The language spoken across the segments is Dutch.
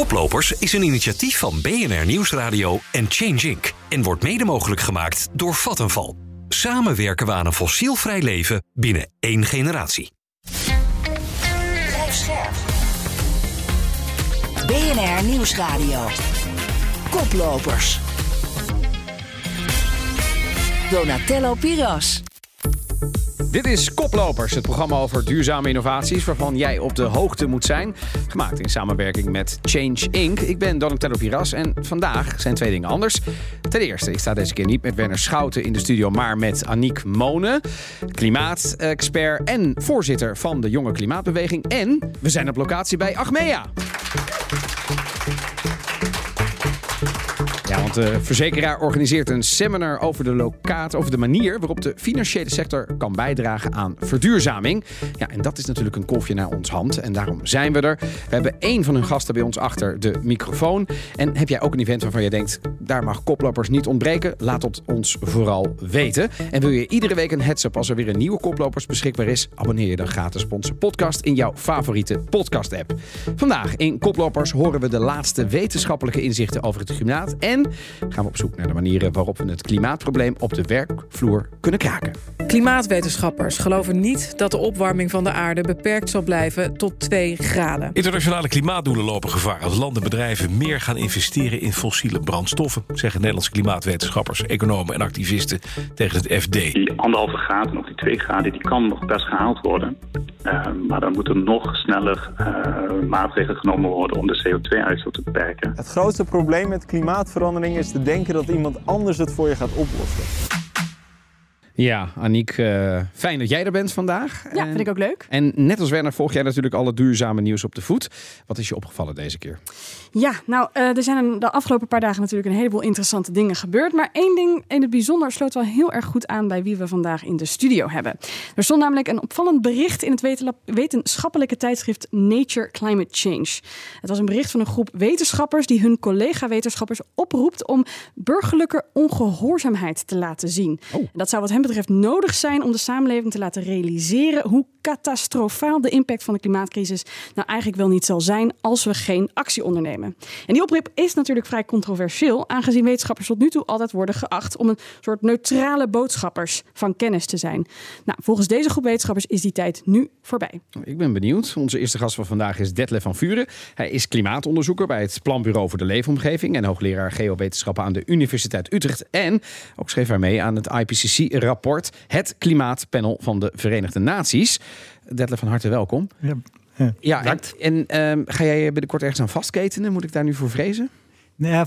Koplopers is een initiatief van BNR Nieuwsradio en Change Inc. en wordt mede mogelijk gemaakt door Vattenval. Samen werken we aan een fossielvrij leven binnen één generatie. BNR Nieuwsradio. Koplopers. Donatello Piras. Dit is Koplopers, het programma over duurzame innovaties waarvan jij op de hoogte moet zijn. Gemaakt in samenwerking met Change Inc. Ik ben Donatello Piras en vandaag zijn twee dingen anders. Ten eerste, ik sta deze keer niet met Werner Schouten in de studio, maar met Aniek Monen, klimaatexpert en voorzitter van de Jonge Klimaatbeweging. En we zijn op locatie bij Achmea. De verzekeraar organiseert een seminar over de locaat, over de manier waarop de financiële sector kan bijdragen aan verduurzaming. Ja, en dat is natuurlijk een kolfje naar ons hand. En daarom zijn we er. We hebben één van hun gasten bij ons achter de microfoon. En heb jij ook een event waarvan je denkt, daar mag koplopers niet ontbreken? Laat het ons vooral weten. En wil je iedere week een heads-up als er weer een nieuwe koplopers beschikbaar is? Abonneer je dan gratis op onze podcast in jouw favoriete podcast-app. Vandaag in Koplopers horen we de laatste wetenschappelijke inzichten over het klimaat. En gaan we op zoek naar de manieren waarop we het klimaatprobleem op de werkvloer kunnen kraken. Klimaatwetenschappers geloven niet dat de opwarming van de aarde beperkt zal blijven tot 2 graden. Internationale klimaatdoelen lopen gevaar als landen en bedrijven meer gaan investeren in fossiele brandstoffen, zeggen Nederlandse klimaatwetenschappers, economen en activisten tegen het FD. Die anderhalve graden of die twee graden, die kan nog best gehaald worden. Uh, maar dan moeten nog sneller uh, maatregelen genomen worden om de CO2-uitstoot te beperken. Het grootste probleem met klimaatverandering is te denken dat iemand anders het voor je gaat oplossen. Ja, Aniek, uh, fijn dat jij er bent vandaag. Ja, vind ik ook leuk. En net als Werner volg jij natuurlijk alle duurzame nieuws op de voet. Wat is je opgevallen deze keer? Ja, nou, uh, er zijn de afgelopen paar dagen natuurlijk een heleboel interessante dingen gebeurd. Maar één ding in het bijzonder sloot wel heel erg goed aan bij wie we vandaag in de studio hebben. Er stond namelijk een opvallend bericht in het wetenschappelijke tijdschrift Nature Climate Change. Het was een bericht van een groep wetenschappers die hun collega-wetenschappers oproept om burgerlijke ongehoorzaamheid te laten zien. Oh. En dat zou wat hem betreft nodig zijn om de samenleving te laten realiseren hoe catastrofaal de impact van de klimaatcrisis nou eigenlijk wel niet zal zijn als we geen actie ondernemen. En die oproep is natuurlijk vrij controversieel, aangezien wetenschappers tot nu toe altijd worden geacht om een soort neutrale boodschappers van kennis te zijn. Nou, volgens deze groep wetenschappers is die tijd nu voorbij. Ik ben benieuwd. Onze eerste gast van vandaag is Detlef van Vuren. Hij is klimaatonderzoeker bij het Planbureau voor de Leefomgeving en hoogleraar geowetenschappen aan de Universiteit Utrecht. En ook schreef hij mee aan het IPCC-rapport Het Klimaatpanel van de Verenigde Naties. Detlef, van harte welkom. Ja. Ja, en, en ehm, ga jij binnenkort ergens aan vastketenen? Moet ik daar nu voor vrezen? Nou ja,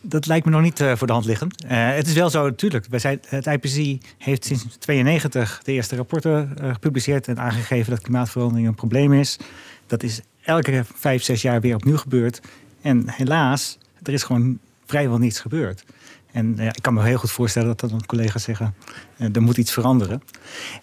dat lijkt me nog niet uh, voor de hand liggend. Uh, het is wel zo, natuurlijk. Wij zijn, het IPCC heeft sinds 1992 de eerste rapporten uh, gepubliceerd en aangegeven dat klimaatverandering een probleem is. Dat is elke vijf, zes jaar weer opnieuw gebeurd. En helaas, er is gewoon vrijwel niets gebeurd. En ja, ik kan me heel goed voorstellen dat dan collega's zeggen: uh, er moet iets veranderen.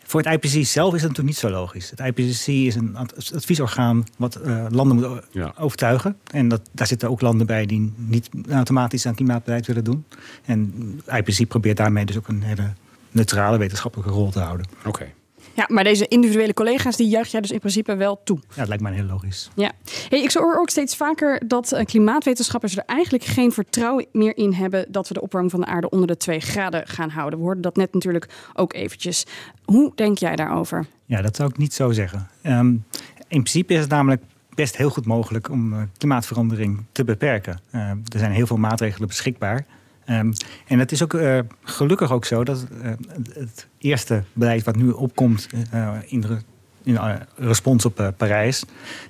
Voor het IPCC zelf is het natuurlijk niet zo logisch. Het IPCC is een adviesorgaan wat uh, landen moet ja. overtuigen. En dat, daar zitten ook landen bij die niet automatisch aan klimaatbeleid willen doen. En het IPCC probeert daarmee dus ook een hele neutrale wetenschappelijke rol te houden. Oké. Okay. Ja, maar deze individuele collega's, die juich jij dus in principe wel toe. Ja, dat lijkt mij heel logisch. Ja. Hey, ik hoor ook steeds vaker dat uh, klimaatwetenschappers er eigenlijk geen vertrouwen meer in hebben dat we de opwarming van de aarde onder de 2 graden gaan houden. We hoorden dat net natuurlijk ook eventjes. Hoe denk jij daarover? Ja, dat zou ik niet zo zeggen. Um, in principe is het namelijk best heel goed mogelijk om uh, klimaatverandering te beperken. Uh, er zijn heel veel maatregelen beschikbaar. Um, en het is ook uh, gelukkig ook zo dat uh, het eerste beleid wat nu opkomt uh, in, de, in respons op Parijs,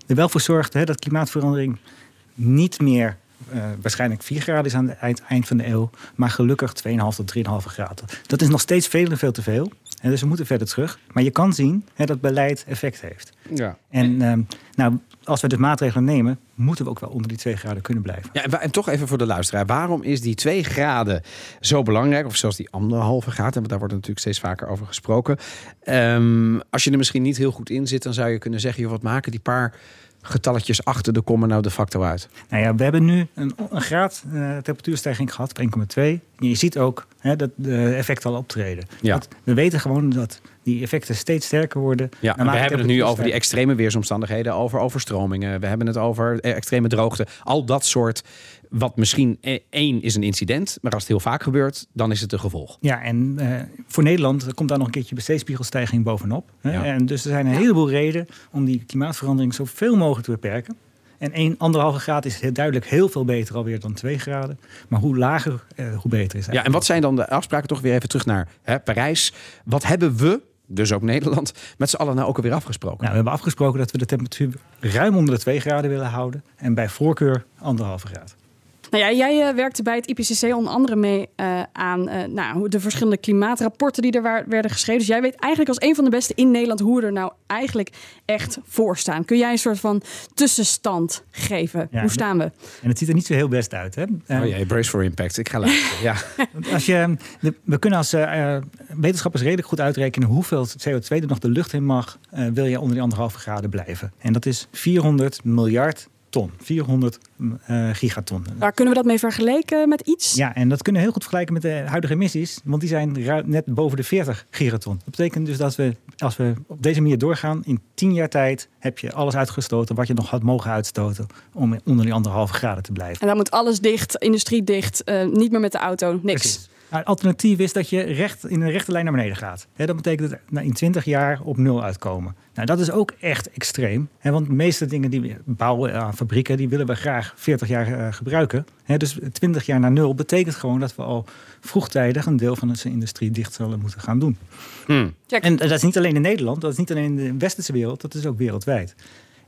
er wel voor zorgt hè, dat klimaatverandering niet meer waarschijnlijk 4 graden is aan het eind van de eeuw, maar gelukkig 2,5 tot 3,5 graden. Dat is nog steeds veel en veel te veel. En dus we moeten verder terug. Maar je kan zien hè, dat beleid effect heeft. Ja. En um, nou, als we dus maatregelen nemen, moeten we ook wel onder die 2 graden kunnen blijven. Ja, en, en toch even voor de luisteraar. Waarom is die 2 graden zo belangrijk? Of zelfs die anderhalve graad, want daar wordt natuurlijk steeds vaker over gesproken. Um, als je er misschien niet heel goed in zit, dan zou je kunnen zeggen... Joh, wat maken die paar getalletjes achter de komma nou de facto uit? Nou ja, we hebben nu een, een graad uh, temperatuurstijging gehad, 1,2. Je ziet ook hè, dat de effecten al optreden. Ja. Dat, we weten gewoon dat die effecten steeds sterker worden. Ja, we hebben het nu over die extreme weersomstandigheden, over overstromingen. We hebben het over eh, extreme droogte. Al dat soort, wat misschien eh, één is een incident, maar als het heel vaak gebeurt, dan is het een gevolg. Ja, en eh, voor Nederland komt daar nog een keertje besteedspiegelstijging bovenop. Hè? Ja. En dus er zijn een heleboel redenen om die klimaatverandering zoveel mogelijk te beperken. En 1, anderhalve graad is heel duidelijk heel veel beter alweer dan 2 graden. Maar hoe lager, eh, hoe beter is Ja, en wat zijn dan de afspraken? Toch weer even terug naar hè, Parijs. Wat hebben we, dus ook Nederland, met z'n allen nou ook alweer afgesproken? Nou, we hebben afgesproken dat we de temperatuur ruim onder de 2 graden willen houden. En bij voorkeur anderhalve graad. Nou ja, jij eh, werkte bij het IPCC onder andere mee eh, aan eh, nou, de verschillende klimaatrapporten die er waar- werden geschreven. Dus jij weet eigenlijk als een van de beste in Nederland hoe we er nou eigenlijk echt voor staan. Kun jij een soort van tussenstand geven? Ja, hoe staan we? En het ziet er niet zo heel best uit. Hè? Eh, Oh jee, brace for impact. Ik ga luisteren. Ja. Als je, de- we kunnen als wetenschappers redelijk goed uitrekenen hoeveel CO2 er nog de lucht in mag, eh, wil je onder die anderhalve graden blijven. En dat is 400 miljard ton, 400 eh, gigaton. Waar kunnen we dat mee vergelijken met iets? Ja, en dat kunnen we heel goed vergelijken met de huidige emissies, want die zijn net boven de 40 gigaton. Dat betekent dus dat we, als we op deze manier doorgaan, in 10 jaar tijd heb je alles uitgestoten wat je nog had mogen uitstoten om onder die anderhalve graden te blijven. En dan moet alles dicht, industrie dicht, eh, niet meer met de auto, niks. Precies. Het alternatief is dat je recht in een rechte lijn naar beneden gaat. Hè, dat betekent dat we in 20 jaar op nul uitkomen. Nou, dat is ook echt extreem. Hè, want de meeste dingen die we bouwen aan fabrieken, die willen we graag 40 jaar eh, gebruiken. Hè, dus 20 jaar naar nul betekent gewoon dat we al vroegtijdig een deel van onze industrie dicht zullen moeten gaan doen. Hmm. En dat is niet alleen in Nederland, dat is niet alleen in de westerse wereld, dat is ook wereldwijd.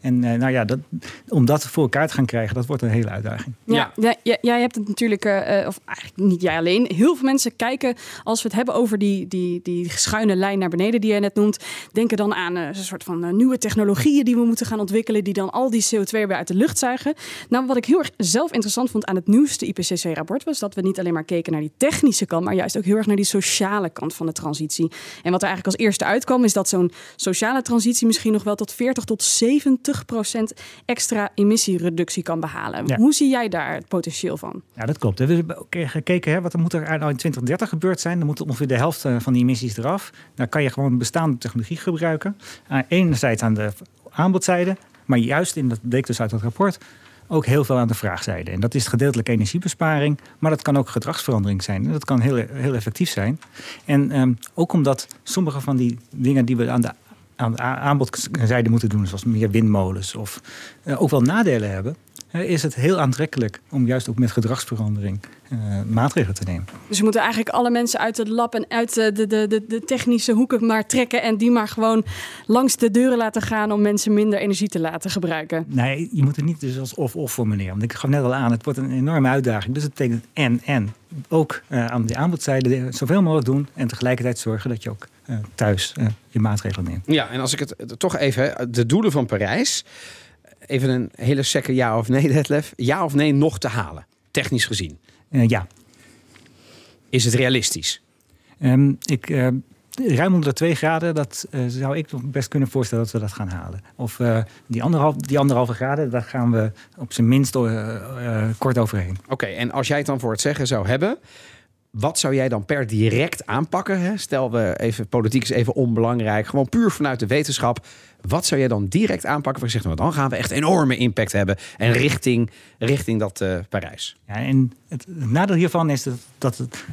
En eh, nou ja, dat, om dat voor elkaar te gaan krijgen, dat wordt een hele uitdaging. Ja, ja. jij- jij hebt het natuurlijk, eh, eh, of eigenlijk niet jij alleen. Heel veel mensen kijken, als we het hebben over die, die, die schuine lijn naar beneden die jij net noemt, denken dan aan een soort van nieuwe technologieën die we moeten gaan ontwikkelen, die dan al die CO2 weer uit de lucht zuigen. Nou, wat ik heel erg zelf interessant vond aan het nieuwste IPCC-rapport, was dat we niet alleen maar keken naar die technische kant, maar juist ook heel erg naar die sociale kant van de transitie. En wat er eigenlijk als eerste uitkwam, is dat zo'n sociale transitie misschien nog wel tot 40 tot 70 extra emissiereductie kan behalen. Ja. Hoe zie jij daar het potentieel van? Ja, dat klopt. We hebben ook gekeken, hè, wat er moet er nou in 2030 gebeurd zijn. Dan moet ongeveer de helft eh, van die emissies eraf. Dan kan je gewoon bestaande technologie gebruiken. Uh, enerzijds aan de aanbodzijde, maar juist in dat bleek dus uit het rapport ook heel veel aan de vraagzijde. En dat is gedeeltelijk energiebesparing, maar dat kan ook gedragsverandering zijn. En dat kan heel, heel effectief zijn. En ehm, ook omdat sommige van die dingen die we aan de, aan de aanbodzijde moeten doen, zoals meer windmolens, of eh, ook wel nadelen hebben, is het heel aantrekkelijk om juist ook met gedragsverandering eh, maatregelen te nemen. Dus we moeten eigenlijk alle mensen uit het lab en uit de, de, de, de technische hoeken maar trekken en die maar gewoon langs de deuren laten gaan om mensen minder energie te laten gebruiken. Nee, je moet het niet dus als of-of formuleren. Want ik gaf net al aan, het wordt een enorme uitdaging. Dus het betekent en-en. Ook eh, aan de aanbodzijde de- zoveel mogelijk doen en tegelijkertijd zorgen dat je ook eh, thuis eh, je maatregelen neemt. Ja, en als ik het eh, toch even, de doelen van Parijs, even een hele sekke ja of nee, Detlef. Ja of nee nog te halen, technisch gezien. Eh, ja, Is het realistisch? Ehm, ik, eh, ruim onder de 2 graden, dat eh, zou ik nog best kunnen voorstellen dat we dat gaan halen. Of die, anderhalf, die anderhalve graden, daar gaan we op zijn minst kort overheen. Oké, en als jij het dan voor het zeggen zou hebben, wat zou jij dan per direct aanpakken? Hè? Stel we even, politiek is even onbelangrijk, gewoon puur vanuit de wetenschap. Wat zou jij dan direct aanpakken? Waar je zegt, nou, dan gaan we echt enorme impact hebben en richting, richting dat eh, Parijs. Ja, en het, nadeel hiervan is dat, dat het,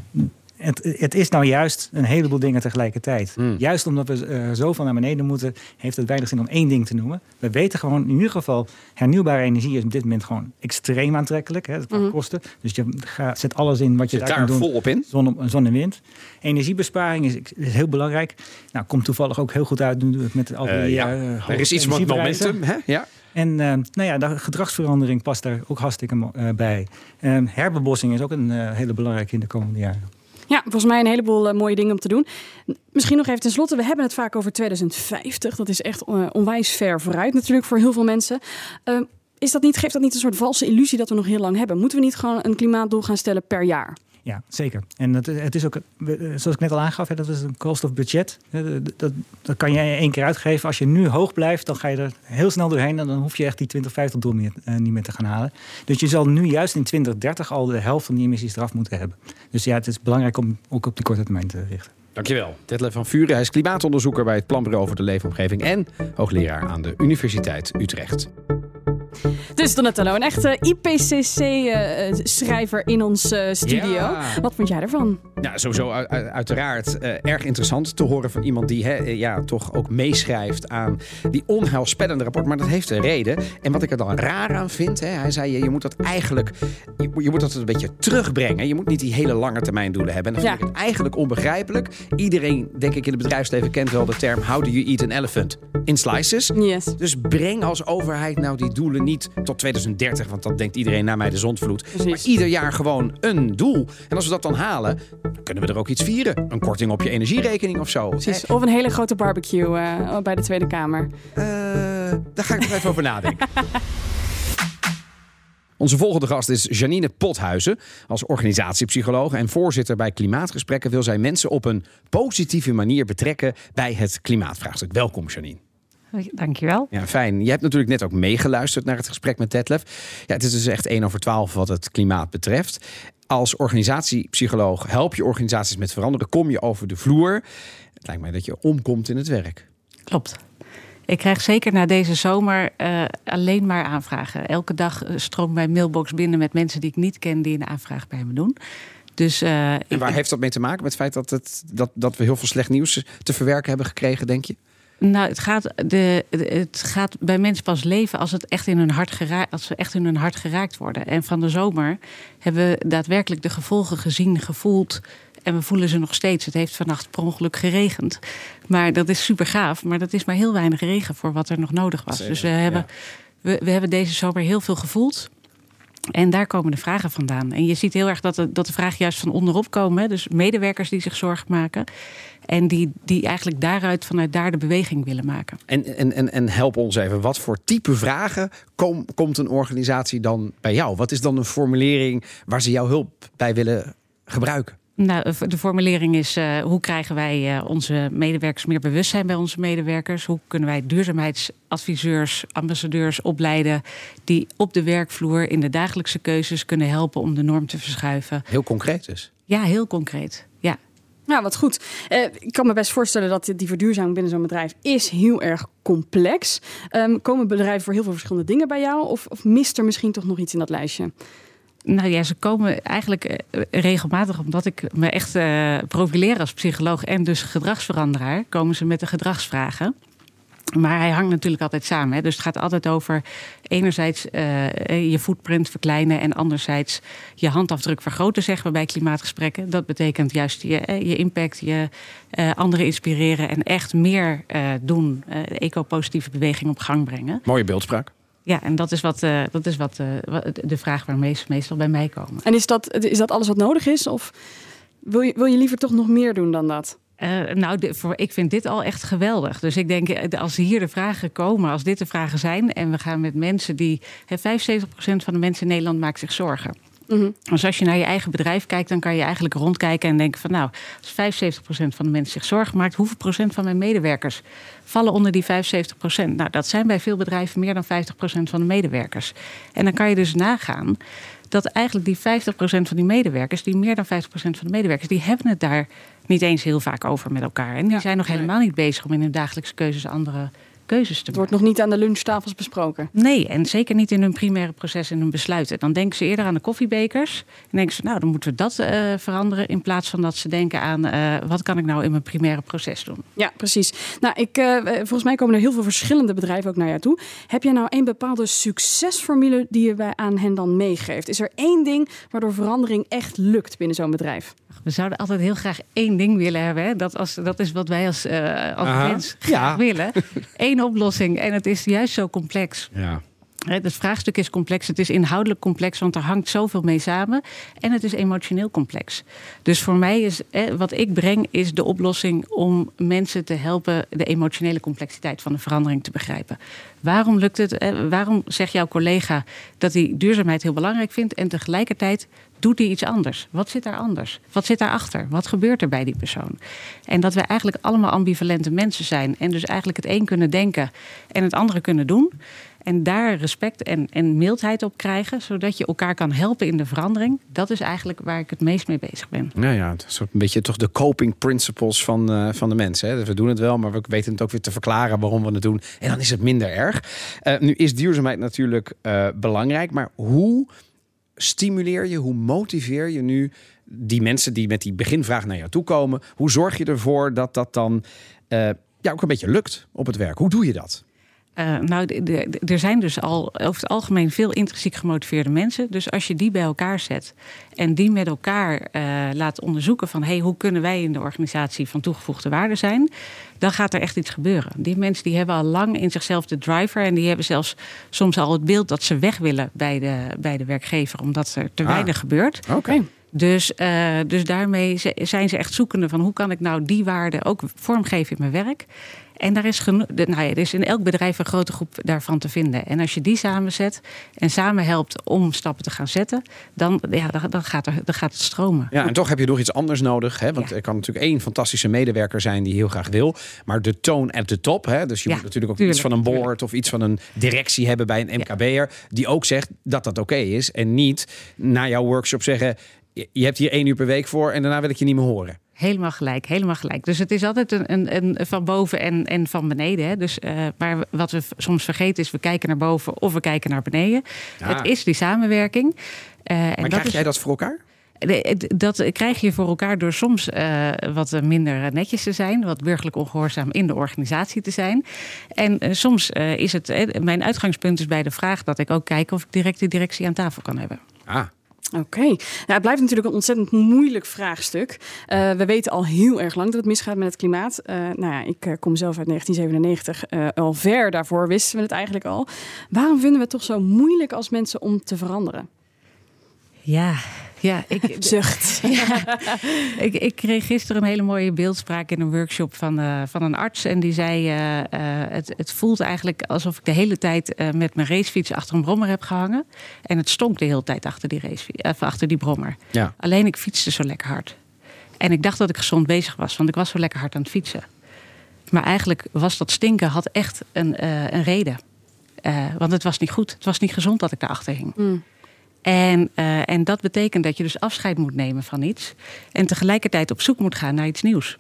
het, het is nou juist een heleboel dingen tegelijkertijd. Hmm. Juist omdat we eh, zoveel naar beneden moeten, heeft het weinig zin om één ding te noemen. We weten gewoon in ieder geval, hernieuwbare energie is op dit moment gewoon extreem aantrekkelijk. Hè, qua Mhm. kosten. Dus je gaat, zet alles in wat je Zit daar daar kan doen. volop in? Zon, zon en wind. Energiebesparing is, is heel belangrijk. Nou, komt toevallig ook heel goed uit nu met al die Eh, ja, eh, er is iets met energieprijzen. momentum. Hè? Ja. En eh, nou ja, de gedragsverandering past daar ook hartstikke bij. Eh, herbebossing is ook een hele belangrijke in de komende jaren. Ja, volgens mij een heleboel eh, mooie dingen om te doen. Misschien nog even tenslotte, we hebben het vaak over 2050. Dat is echt eh, onwijs ver vooruit natuurlijk voor heel veel mensen. Eh, is dat niet, geeft dat niet een soort valse illusie dat we nog heel lang hebben? Moeten we niet gewoon een klimaatdoel gaan stellen per jaar? Ja, zeker. En het, is ook, eh, zoals ik net al aangaf, dat is een cost of budget. Dat, dat, kan je één keer uitgeven. Als je nu hoog blijft, dan ga je er heel snel doorheen. En dan hoef je echt die 2050 doel eh, niet meer te gaan halen. Dus je zal nu juist in 2030 al de helft van die emissies eraf moeten hebben. Dus ja, het is belangrijk om ook op de korte termijn te richten. Dankjewel. Detlef van Vuren, hij is klimaatonderzoeker bij het Planbureau voor de Leefomgeving en hoogleraar aan de Universiteit Utrecht. Dus Donatello, een echte IPCC-schrijver in onze eh, studio. Ja. Wat vond jij ervan? Ja, sowieso uiteraard eh, erg interessant te horen van iemand die hè, eh, ja, toch ook meeschrijft aan die onheilspellende rapport. Maar dat heeft een reden. En wat ik er dan raar aan vind, hè, hij zei je, je moet dat eigenlijk je, moet- je moet dat een beetje terugbrengen. Je moet niet die hele lange termijn doelen hebben. En dan vind Ja. ik eigenlijk onbegrijpelijk. Iedereen, denk ik, in het bedrijfsleven kent wel de term how do you eat an elephant? In slices. Yes. Dus breng als overheid nou die doelen niet tot 2030, want dan denkt iedereen na mij de zondvloed. Precies. Maar ieder jaar gewoon een doel. En als we dat dan halen, dan kunnen we er ook iets vieren. Een korting op je energierekening of zo. Precies. Of een hele grote barbecue eh, bij de Tweede Kamer. Eh, daar ga ik nog even over nadenken. Onze volgende gast is Janine Pothuizen. Als organisatiepsycholoog en voorzitter bij Klimaatgesprekken wil zij mensen op een positieve manier betrekken bij het klimaatvraagstuk. Welkom, Janine. Dankjewel. Ja, fijn. Je hebt natuurlijk net ook meegeluisterd naar het gesprek met Detlef. Ja, het is dus echt 1 over 12 wat het klimaat betreft. Als organisatiepsycholoog help je organisaties met veranderen. Kom je over de vloer. Het lijkt mij dat je omkomt in het werk. Klopt. Ik krijg zeker na deze zomer eh, alleen maar aanvragen. Elke dag eh, stroomt mijn mailbox binnen met mensen die ik niet ken die een aanvraag bij me doen. Dus, eh, En ik- waar heeft dat mee te maken? Met het feit dat, het, dat, dat we heel veel slecht nieuws te verwerken hebben gekregen, denk je? Nou, het gaat, de, het gaat bij mensen pas leven als, het echt in hun hart geraakt, als ze echt in hun hart geraakt worden. En van de zomer hebben we daadwerkelijk de gevolgen gezien, gevoeld. En we voelen ze nog steeds. Het heeft vannacht per ongeluk geregend. Maar dat is super gaaf. Maar dat is maar heel weinig regen voor wat er nog nodig was. Zeker, dus we hebben, we, we hebben deze zomer heel veel gevoeld. En daar komen de vragen vandaan. En je ziet heel erg dat de, dat de vragen juist van onderop komen. Dus medewerkers die zich zorgen maken. En die, die eigenlijk daaruit, vanuit daar de beweging willen maken. En, en, en, en help ons even. Wat voor type vragen kom- komt een organisatie dan bij jou? Wat is dan een formulering waar ze jouw hulp bij willen gebruiken? Nou, de formulering is: eh, hoe krijgen wij eh, onze medewerkers meer bewustzijn bij onze medewerkers? Hoe kunnen wij duurzaamheidsadviseurs, ambassadeurs opleiden die op de werkvloer in de dagelijkse keuzes kunnen helpen om de norm te verschuiven? Heel concreet dus. Ja, heel concreet. Ja. Nou, wat goed. Eh, ik kan me best voorstellen dat die verduurzaming binnen zo'n bedrijf is heel erg complex. Ehm, komen bedrijven voor heel veel verschillende dingen bij jou? Of, of mist er misschien toch nog iets in dat lijstje? Nou ja, ze komen eigenlijk eh, regelmatig, omdat ik me echt eh profileer als psycholoog en dus gedragsveranderaar, komen ze met de gedragsvragen. Maar hij hangt natuurlijk altijd samen. Hè? Dus het gaat altijd over enerzijds eh, je footprint verkleinen en anderzijds je handafdruk vergroten, zeggen we bij klimaatgesprekken. Dat betekent juist je, je impact, je anderen inspireren en echt meer eh, doen, eco-positieve beweging op gang brengen. Mooie beeldspraak. Ja, en dat is, wat, eh, dat is wat, eh, de vraag waarmee ze meestal bij mij komen. En is dat, is dat alles wat nodig is? Of wil je, wil je liever toch nog meer doen dan dat? Eh, nou, de- voor, ik vind dit al echt geweldig. Dus ik denk, als hier de vragen komen, als dit de vragen zijn... en we gaan met mensen die... hè, 75% van de mensen in Nederland maakt zich zorgen. Dus als je naar je eigen bedrijf kijkt, dan kan je eigenlijk rondkijken en denken van... nou, als 75% van de mensen zich zorgen maakt... hoeveel procent van mijn medewerkers vallen onder die 75%? Nou, dat zijn bij veel bedrijven meer dan 50% van de medewerkers. En dan kan je dus nagaan dat eigenlijk die 50% van die medewerkers... die meer dan 50% van de medewerkers... die hebben het daar niet eens heel vaak over met elkaar. En die zijn nog helemaal niet bezig om in hun dagelijkse keuzes andere keuzes te Het maken. wordt nog niet aan de lunchtafels besproken. Nee, en zeker niet in hun primaire proces en hun besluiten. Dan denken ze eerder aan de koffiebekers. En denken ze, nou, dan moeten we dat eh, veranderen. In plaats van dat ze denken aan, eh, wat kan ik nou in mijn primaire proces doen? Ja, precies. Nou, ik, eh, volgens mij komen er heel veel verschillende bedrijven ook naar jou toe. Heb jij nou een bepaalde succesformule die je bij, aan hen dan meegeeft? Is er één ding waardoor verandering echt lukt binnen zo'n bedrijf? We zouden altijd heel graag één ding willen hebben. Hè? Dat, als, dat is wat wij als, eh als mens graag Ja. willen. Eén oplossing. En het is juist zo complex. Ja. Het vraagstuk is complex, het is inhoudelijk complex, want er hangt zoveel mee samen. En het is emotioneel complex. Dus voor mij is hè, wat ik breng, is de oplossing om mensen te helpen de emotionele complexiteit van de verandering te begrijpen. Waarom lukt het? Hè, waarom zegt jouw collega dat hij duurzaamheid heel belangrijk vindt en tegelijkertijd doet hij iets anders? Wat zit daar anders? Wat zit daarachter? Wat gebeurt er bij die persoon? En dat we eigenlijk allemaal ambivalente mensen zijn en dus eigenlijk het een kunnen denken en het andere kunnen doen. En daar respect en, en mildheid op krijgen, zodat je elkaar kan helpen in de verandering. Dat is eigenlijk waar ik het meest mee bezig ben. Nou ja, het is een beetje toch de coping principles van, uh, van de mensen. Hè? We doen het wel, maar we weten het ook weer te verklaren waarom we het doen. En dan is het minder erg. Uh, nu is duurzaamheid natuurlijk uh, belangrijk, maar hoe stimuleer je, hoe motiveer je nu die mensen die met die beginvraag naar jou toe komen? Hoe zorg je ervoor dat dat dan ja, ook een beetje lukt op het werk? Hoe doe je dat? Uh, nou, de, de, er zijn dus al over het algemeen veel intrinsiek gemotiveerde mensen. Dus als je die bij elkaar zet en die met elkaar uh, laat onderzoeken van hey, hoe kunnen wij in de organisatie van toegevoegde waarde zijn, dan gaat er echt iets gebeuren. Die mensen die hebben al lang in zichzelf de driver en die hebben zelfs soms al het beeld dat ze weg willen bij de, bij de werkgever, omdat er te ah. weinig gebeurt. Oké. Okay. Dus, uh, dus daarmee zijn ze echt zoekende van hoe kan ik nou die waarde ook vormgeven in mijn werk. En daar is, nou ja, er is in elk bedrijf een grote groep daarvan te vinden. En als je die samenzet en samen helpt om stappen te gaan zetten, dan, ja, dan, gaat, er, dan gaat het stromen. Ja, en toch heb je nog iets anders nodig. Hè? Want er kan natuurlijk één fantastische medewerker zijn die heel graag wil. Maar de toon at the top. Hè? Dus je moet natuurlijk ook iets van een board of iets van een directie hebben bij een MKB'er. Die ook zegt dat dat oké is. En niet na jouw workshop zeggen je hebt hier één uur per week voor en daarna wil ik je niet meer horen. Helemaal gelijk, helemaal gelijk. Dus het is altijd een, een, een van boven en, en van beneden. Hè. Dus, uh, maar wat we soms vergeten is, we kijken naar boven of we kijken naar beneden. Het is die samenwerking. Uh, maar en krijg jij dat voor elkaar? Dat krijg je voor elkaar door soms uh, wat minder netjes te zijn, wat burgerlijk ongehoorzaam in de organisatie te zijn. En uh, soms uh, is het, mijn uitgangspunt is bij de vraag dat ik ook kijk of ik direct de directie aan tafel kan hebben. Ah, Oké, nou, het blijft natuurlijk een ontzettend moeilijk vraagstuk. Uh, we weten al heel erg lang dat het misgaat met het klimaat. Uh, nou ja, ik uh, kom zelf uit 1997. al ver daarvoor wisten we het eigenlijk al. Waarom vinden we het toch zo moeilijk als mensen om te veranderen? Ja, ja, ik zucht. Ja, ik, ik kreeg gisteren een hele mooie beeldspraak in een workshop van, uh, van een arts. En die zei: uh, uh, het, het voelt eigenlijk alsof ik de hele tijd met mijn racefiets achter een brommer heb gehangen. En het stonk de hele tijd achter die, racefiets, achter die brommer. Ja. Alleen ik fietste zo lekker hard. En ik dacht dat ik gezond bezig was, want ik was zo lekker hard aan het fietsen. Maar eigenlijk was dat stinken had echt een, een reden. want het was niet goed. Het was niet gezond dat ik daarachter hing. Mm. En, uh, en dat betekent dat je dus afscheid moet nemen van iets. En tegelijkertijd op zoek moet gaan naar iets nieuws.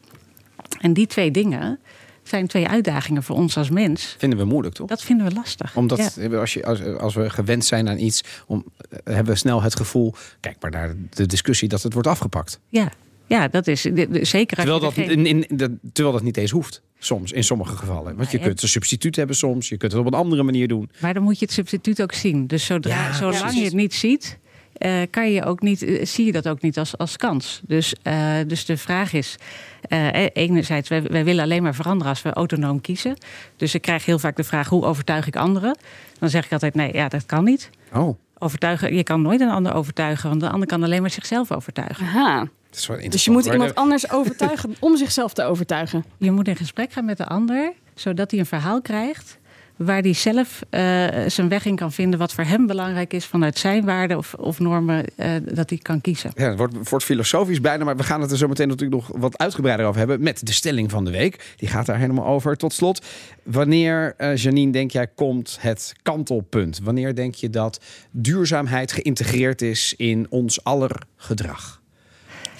En die twee dingen zijn twee uitdagingen voor ons als mens. Vinden we moeilijk, toch? Dat vinden we lastig. Omdat ja. als, je, als, als we gewend zijn aan iets, om, hebben we snel het gevoel... kijk maar naar de discussie dat het wordt afgepakt. Ja, ja dat is zeker... Terwijl dat, in, in, in, terwijl dat niet eens hoeft. Soms, in sommige gevallen. Want je kunt een substituut hebben soms. Je kunt het op een andere manier doen. Maar dan moet je het substituut ook zien. Dus zodra, ja, zolang je het niet ziet... Uh, kan je ook niet, uh, zie je dat ook niet als, als kans. Dus, uh, dus de vraag is, enerzijds, wij, wij, willen alleen maar veranderen als we autonoom kiezen. Dus ik krijg heel vaak de vraag, hoe overtuig ik anderen? Dan zeg ik altijd, nee, ja, dat kan niet. Oh. Overtuigen, je kan nooit een ander overtuigen, want de ander kan alleen maar zichzelf overtuigen. Aha. Dus je moet iemand anders overtuigen om zichzelf te overtuigen. Je moet in gesprek gaan met de ander, zodat hij een verhaal krijgt waar hij zelf uh, zijn weg in kan vinden wat voor hem belangrijk is vanuit zijn waarden of, of normen uh, dat hij kan kiezen. Ja, het wordt, wordt filosofisch bijna, maar we gaan het er zo meteen natuurlijk nog wat uitgebreider over hebben met de stelling van de week. Die gaat daar helemaal over. Tot slot, wanneer, uh, Janine, denk jij komt het kantelpunt? Wanneer denk je dat duurzaamheid geïntegreerd is in ons aller gedrag?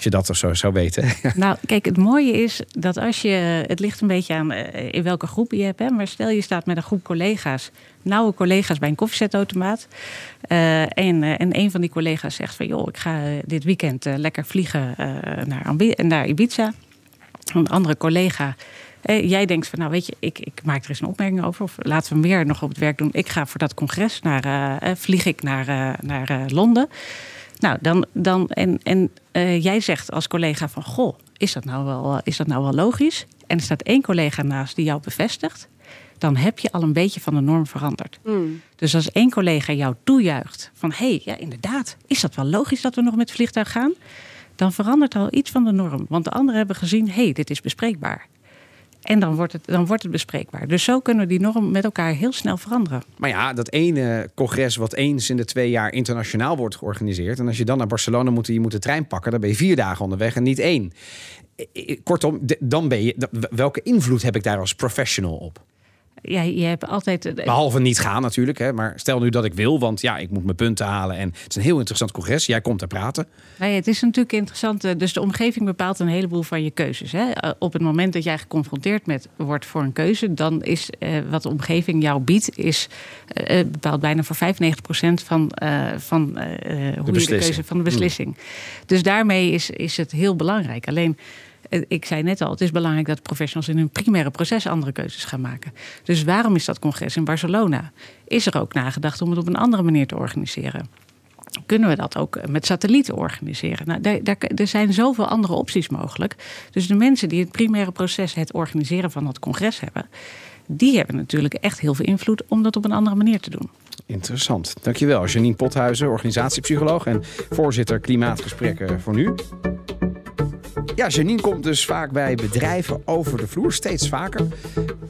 Je dat of zo zou weten. Nou, kijk, het mooie is dat als je. Het ligt een beetje aan in welke groep je hebt. Hè, maar stel je staat met een groep collega's. Nauwe collega's bij een koffiezetautomaat. Uh, en, uh, en een van die collega's zegt van joh, ik ga dit weekend uh, lekker vliegen naar, naar Ibiza. Een andere collega. jij denkt van, nou weet je, ik, ik maak er eens een opmerking over. Of laten we meer nog op het werk doen. Ik ga voor dat congres naar, vlieg ik naar, naar Londen. Nou, dan, dan en, en uh, jij zegt als collega van, goh, is dat, nou wel, is dat nou wel logisch? En er staat één collega naast die jou bevestigt, dan heb je al een beetje van de norm veranderd. Mm. Dus als één collega jou toejuicht van, hé, hey, ja, inderdaad, is dat wel logisch dat we nog met vliegtuig gaan? Dan verandert al iets van de norm. Want de anderen hebben gezien, hé, hey, dit is bespreekbaar. En dan wordt, het, dan wordt het bespreekbaar. Dus zo kunnen we die norm met elkaar heel snel veranderen. Maar ja, dat ene congres wat eens in de twee jaar internationaal wordt georganiseerd. En als je dan naar Barcelona moet, je moet de trein pakken, dan ben je vier dagen onderweg en niet één. Kortom, dan ben je. Welke invloed heb ik daar als professional op? Ja, je hebt altijd. eh, Behalve niet gaan natuurlijk. Hè, maar stel nu dat ik wil, want ja, ik moet mijn punten halen. En het is een heel interessant congres. Jij komt te praten. Nee, het is natuurlijk interessant. eh, Dus de omgeving bepaalt een heleboel van je keuzes. Hè. Eh, Op het moment dat jij geconfronteerd met wordt voor een keuze, dan is eh, wat de omgeving jou biedt, is eh, bepaalt bijna voor 95% van, van hoe je de beslissing. keuze van de beslissing. Dus daarmee is, is het heel belangrijk. Alleen. Eh, Ik zei net al, het is belangrijk dat professionals in hun primaire proces andere keuzes gaan maken. Dus waarom is dat congres in Barcelona? Is er ook nagedacht om het op een andere manier te organiseren? kunnen we dat ook met satellieten organiseren. Nou, daar, daar, er zijn zoveel andere opties mogelijk. Dus de mensen die het primaire proces, het organiseren van dat congres hebben, die hebben natuurlijk echt heel veel invloed om dat op een andere manier te doen. Interessant. Dankjewel. Janine Pothuizen, organisatiepsycholoog en voorzitter Klimaatgesprekken voor nu. Ja, Janine komt dus vaak bij bedrijven over de vloer, steeds vaker.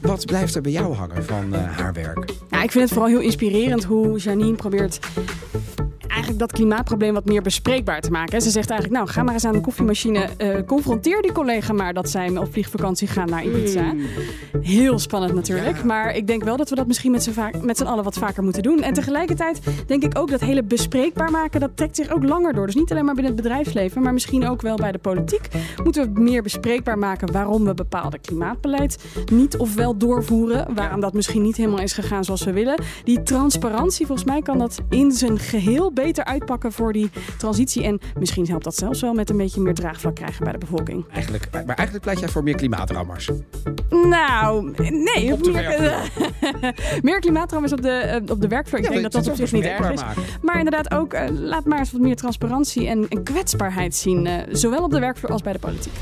Wat blijft er bij jou hangen van eh, haar werk? Ja, ik vind het vooral heel inspirerend hoe Janine probeert eigenlijk dat klimaatprobleem wat meer bespreekbaar te maken. Ze zegt eigenlijk, nou, ga maar eens aan de koffiemachine. eh, confronteer die collega maar dat zij op vliegvakantie gaan naar Ibiza. Heel spannend natuurlijk. Maar ik denk wel dat we dat misschien met z'n vaak- met z'n allen wat vaker moeten doen. En tegelijkertijd denk ik ook dat hele bespreekbaar maken, dat trekt zich ook langer door. Dus niet alleen maar binnen het bedrijfsleven, maar misschien ook wel bij de politiek. Moeten we meer bespreekbaar maken waarom we bepaalde klimaatbeleid niet of wel doorvoeren. Waarom dat misschien niet helemaal is gegaan zoals we willen. Die transparantie, volgens mij kan dat in zijn geheel beter uitpakken voor die transitie. En misschien helpt dat zelfs wel met een beetje meer draagvlak krijgen bij de bevolking. Eigenlijk, maar eigenlijk pleit jij voor meer klimaatrammers. Nou, nee. Op meer, klimaatramers op de, eh, op de werkvloer. Ik Ja, denk dat dat op zich niet erg is. maken. Maar inderdaad ook, eh, laat maar eens wat meer transparantie en, en kwetsbaarheid zien. eh, zowel op de werkvloer als bij de politiek.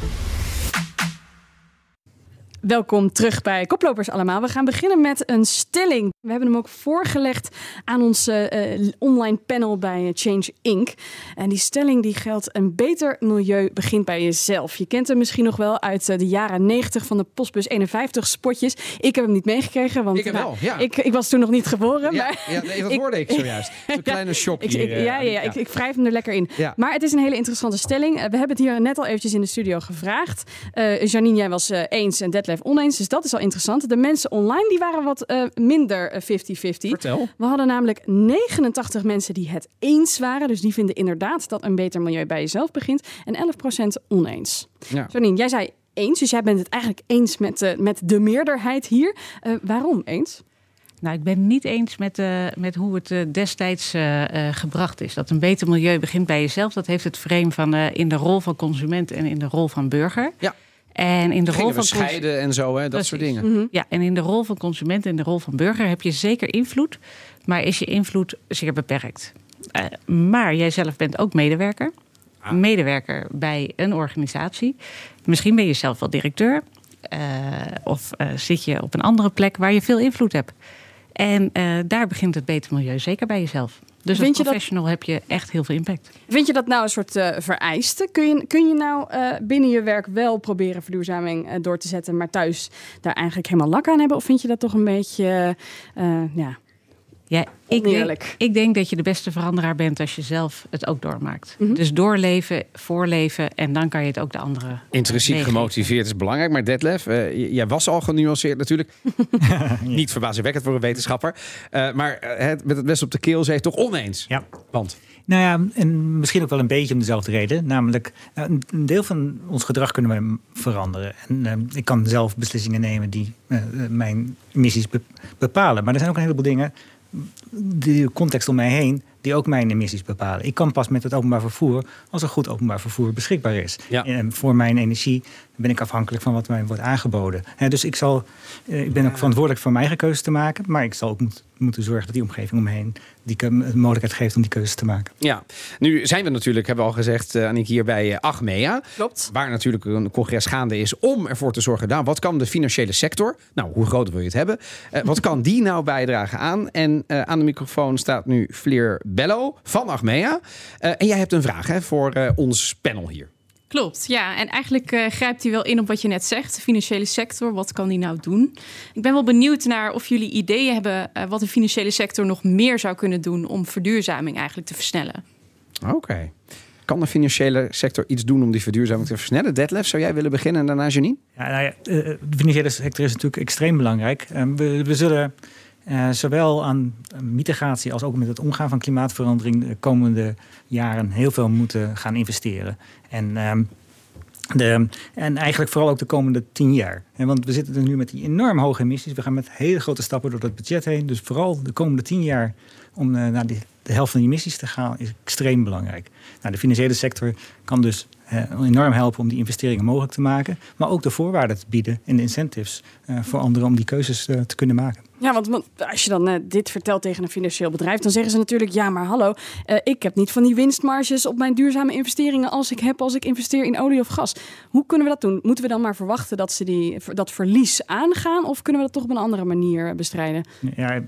Welkom terug bij Koplopers allemaal. We gaan beginnen met een stelling. We hebben hem ook voorgelegd aan ons eh, eh, online panel bij eh, Change Inc. En die stelling die geldt, een beter milieu begint bij jezelf. Je kent hem misschien nog wel uit de jaren 90 van de Postbus 51 spotjes. Ik heb hem niet meegekregen, want Ik heb nou, wel, ja. ik, ik was toen nog niet geboren. Ja, maar ja, nee, dat ik- hoorde ik zojuist. Zo'n kleine shock ik, hier. ik- ja, ja, ja, Ik, ik wrijf hem er lekker in. Maar het is een hele interessante stelling. We hebben het hier net al eventjes in de studio gevraagd. Eh Janine, jij was eens en Detlef oneens. Dus dat is al interessant. De mensen online die waren wat eh, minder eh, 50-50. Vertel. We hadden namelijk 89 mensen die het eens waren. Dus die vinden inderdaad dat een beter milieu bij jezelf begint. En 11% oneens. Ja. Janine, jij zei eens. Dus jij bent het eigenlijk eens met, eh, met de meerderheid hier. Eh, waarom eens? Nou, ik ben het niet eens met, eh, met hoe het eh, destijds eh, eh, gebracht is. Dat een beter milieu begint bij jezelf. Dat heeft het frame van eh, in de rol van consument en in de rol van burger. Ja. En in de rol Gingen van scheiden en zo, hè, dat soort dingen. Ja, en in de rol van consument en de rol van burger heb je zeker invloed, maar is je invloed zeer beperkt. Eh, maar jij zelf bent ook medewerker. Medewerker bij een organisatie. Misschien ben je zelf wel directeur. eh, of eh, zit je op een andere plek waar je veel invloed hebt. En daar begint het beter milieu zeker bij jezelf. Dus Vind als je dat- professional heb je echt heel veel impact. Vind je dat nou een soort eh, vereiste? Kun je, kun je nou eh, binnen je werk wel proberen verduurzaming eh, door te zetten, maar thuis daar eigenlijk helemaal lak aan hebben? Of vind je dat toch een beetje, ja, Ja, ik denk, ik denk dat je de beste veranderaar bent als je zelf het ook doormaakt. Mhm. Dus doorleven, voorleven en dan kan je het ook de anderen. Intrinsiek gemotiveerd is belangrijk. Maar Detlef, eh, jij was al genuanceerd natuurlijk. Niet verbazingwekkend voor een wetenschapper. Eh, maar eh, het, met het mes op de keel zei je toch oneens. Ja. Want? Nou ja, en misschien ook wel een beetje om dezelfde reden. Namelijk, een deel van ons gedrag kunnen we veranderen. En ik kan zelf beslissingen nemen die mijn emissies be- bepalen. Maar er zijn ook een heleboel dingen, de context om mij heen, die ook mijn emissies bepalen. Ik kan pas met het openbaar vervoer als er goed openbaar vervoer beschikbaar is. Ja. En voor mijn energie ben ik afhankelijk van wat mij wordt aangeboden. Hè, dus ik, zal, eh, ik ben ook verantwoordelijk voor mijn eigen keuzes te maken. Maar ik zal ook moet- moeten zorgen dat die omgeving om me heen die de mogelijkheid geeft om die keuzes te maken. Ja, nu zijn we natuurlijk, hebben we al gezegd, uh, Annick, hier bij eh, Achmea. Klopt. Waar natuurlijk een congres gaande is om ervoor te zorgen. Nou, wat kan de financiële sector, nou, hoe groot wil je het hebben? eh, wat kan die nou bijdragen aan? En eh, aan de microfoon staat nu Fleer Bello van Achmea. Eh, en jij hebt een vraag hè, voor eh, ons panel hier. Klopt, ja. En eigenlijk eh, grijpt hij wel in op wat je net zegt. De financiële sector, wat kan die nou doen? Ik ben wel benieuwd naar of jullie ideeën hebben... eh, wat de financiële sector nog meer zou kunnen doen... om verduurzaming eigenlijk te versnellen. Oké. Kan de financiële sector iets doen om die verduurzaming te versnellen? Detlef, zou jij willen beginnen en daarna Janine? Ja, nou ja, eh, de financiële sector is natuurlijk extreem belangrijk. We, we zullen uh, zowel aan mitigatie als ook met het omgaan van klimaatverandering de komende jaren heel veel moeten gaan investeren. En, um, de, en eigenlijk vooral ook de komende tien jaar. En want we zitten er nu met die enorm hoge emissies. We gaan met hele grote stappen door dat budget heen. Dus vooral de komende tien jaar om uh, naar de helft van die emissies te gaan is extreem belangrijk. Nou, de financiële sector kan dus enorm helpen om die investeringen mogelijk te maken. Maar ook de voorwaarden te bieden en de incentives uh, voor anderen om die keuzes te kunnen maken. Ja, want, als je dan uh, dit vertelt tegen een financieel bedrijf, dan zeggen ze natuurlijk: ja, maar hallo, ik heb niet van die winstmarges op mijn duurzame investeringen als ik heb als ik investeer in olie of gas. Hoe kunnen we dat doen? Moeten we dan maar verwachten dat ze die, dat verlies aangaan, of kunnen we dat toch op een andere manier bestrijden? Ja,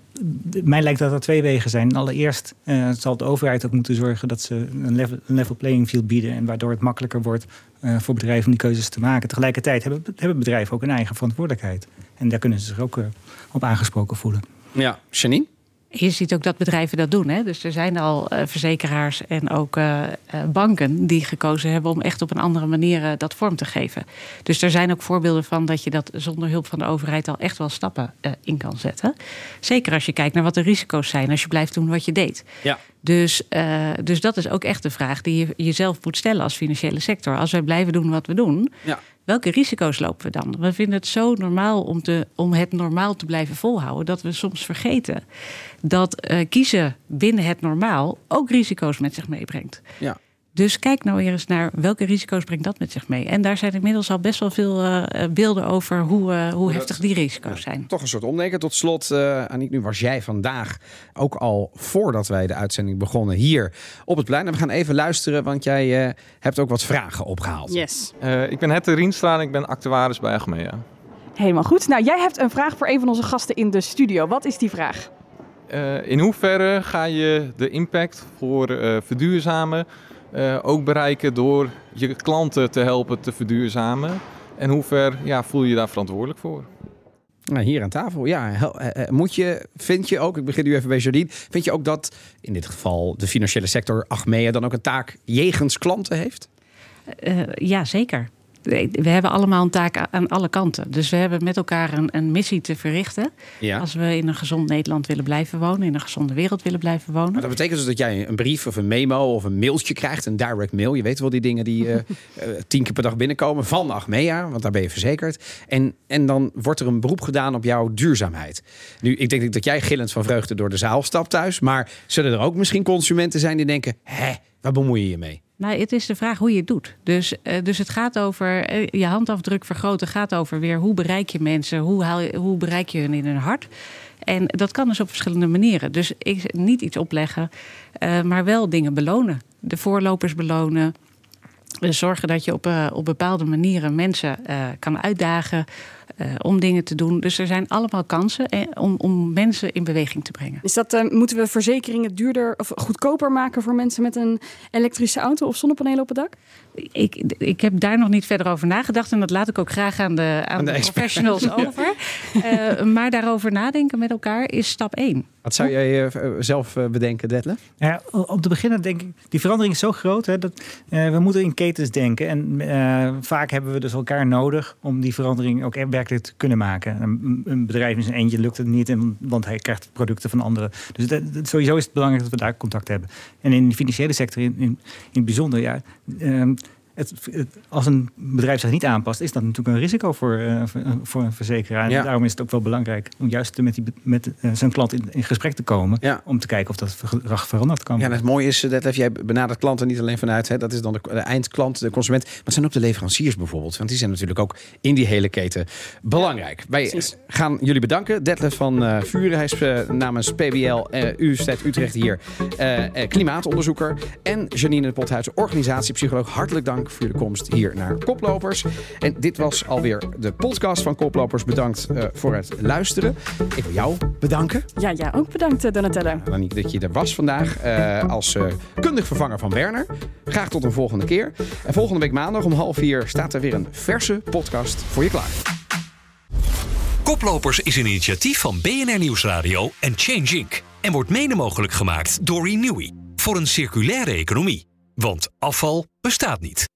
mij lijkt dat er twee wegen zijn. Allereerst zal de overheid ook moeten zorgen dat ze een level, een level playing field bieden en waardoor het makkelijker wordt uh, voor bedrijven om die keuzes te maken. Tegelijkertijd hebben, hebben bedrijven ook een eigen verantwoordelijkheid. En daar kunnen ze zich ook uh, op aangesproken voelen. Ja, Janine? Je ziet ook dat bedrijven dat doen. Hè? Dus er zijn al uh, verzekeraars en ook uh, banken die gekozen hebben om echt op een andere manier dat vorm te geven. Dus er zijn ook voorbeelden van dat je dat zonder hulp van de overheid al echt wel stappen in kan zetten. Zeker als je kijkt naar wat de risico's zijn als je blijft doen wat je deed. Ja. Dus, dus dat is ook echt de vraag die je jezelf moet stellen als financiële sector. Als wij blijven doen wat we doen, ja. Welke risico's lopen we dan? We vinden het zo normaal om, te, om het normaal te blijven volhouden, dat we soms vergeten dat uh, kiezen binnen het normaal ook risico's met zich meebrengt. Ja. Dus kijk nou eens naar welke risico's brengt dat met zich mee. En daar zijn inmiddels al best wel veel uh, beelden over hoe, uh, hoe heftig die risico's zijn. Toch een soort omdenken. Tot slot, uh, Aniek, nu was jij vandaag ook al voordat wij de uitzending begonnen hier op het plein. En we gaan even luisteren, want jij hebt ook wat vragen opgehaald. Yes. ik ben Hette Rienstra en ik ben actuaris bij Achmea. Helemaal goed. Nou, jij hebt een vraag voor een van onze gasten in de studio. Wat is die vraag? in hoeverre ga je de impact voor verduurzamen uh, ook bereiken door je klanten te helpen te verduurzamen? En hoe ver ja, voel je je daar verantwoordelijk voor? Nou, hier aan tafel, ja. Moet je, vind je ook, ik begin nu even bij Jardine, vind je ook dat in dit geval de financiële sector Achmea dan ook een taak jegens klanten heeft? Uh, ja, zeker. We hebben allemaal een taak aan alle kanten. Dus we hebben met elkaar een, een missie te verrichten. Ja. Als we in een gezond Nederland willen blijven wonen, in een gezonde wereld willen blijven wonen. Maar dat betekent dus dat jij een brief of een memo of een mailtje krijgt, een direct mail. Je weet wel die dingen die uh, tien keer per dag binnenkomen van Achmea, want daar ben je verzekerd. En, en dan wordt er een beroep gedaan op jouw duurzaamheid. Nu, ik denk dat jij gillend van vreugde door de zaal stapt thuis. Maar zullen er ook misschien consumenten zijn die denken: hè, waar bemoei je je mee? Nou, het is de vraag hoe je het doet. Dus, uh, dus het gaat over uh, je handafdruk vergroten, gaat over weer hoe bereik je mensen, hoe, haal je, hoe bereik je hun in hun hart. En dat kan dus op verschillende manieren. Dus ik, niet iets opleggen, uh, maar wel dingen belonen. De voorlopers belonen. Zorgen dat je op, op bepaalde manieren mensen kan uitdagen. Uh, om dingen te doen. Dus er zijn allemaal kansen eh, om, om mensen in beweging te brengen. Is dat, uh, moeten we verzekeringen duurder of goedkoper maken voor mensen met een elektrische auto of zonnepanelen op het dak? Ik, ik heb daar nog niet verder over nagedacht en dat laat ik ook graag aan de, aan aan de, de professionals over. uh, maar daarover nadenken met elkaar is stap 1. Wat zou jij zelf bedenken, Detlef? Ja, om te beginnen denk ik, die verandering is zo groot hè, dat we moeten in ketens denken. En vaak hebben we dus elkaar nodig om die verandering ook kunnen maken. Een, een, bedrijf in zijn eentje lukt het niet, want hij krijgt producten van anderen. Dus sowieso is het belangrijk dat we daar contact hebben. En in de financiële sector in, in, in het bijzonder, ja. Um, het, het, als een bedrijf zich niet aanpast, is dat natuurlijk een risico voor, uh, voor, voor, een verzekeraar. Ja. En daarom is het ook wel belangrijk om juist met, die, met uh, zijn klant in, in, gesprek te komen. Ja. Om te kijken of dat gedrag veranderd kan. Ja, het mooie is dat jij benadert klanten niet alleen vanuit, hè, dat is dan de, de, eindklant, de consument. Maar het zijn ook de leveranciers bijvoorbeeld. Want die zijn natuurlijk ook in die hele keten belangrijk. Ja, Wij precies. gaan jullie bedanken. Detlef van uh, Vuren, hij is namens PBL, Universiteit Utrecht hier, klimaatonderzoeker. En Janine de Pothuizen, organisatiepsycholoog. Hartelijk dank voor jullie komst hier naar Koplopers. En dit was alweer de podcast van Koplopers. Bedankt uh, voor het luisteren. Ik wil jou bedanken. Ja, ja ook bedankt Donatella. Ja, dan niet dat je er was vandaag uh, als uh, kundig vervanger van Werner. Graag tot een volgende keer. En volgende week maandag om half vier staat er weer een verse podcast voor je klaar. Koplopers is een initiatief van BNR Nieuwsradio en Change Inc. En wordt mede mogelijk gemaakt door Renewy voor een circulaire economie. Want afval bestaat niet.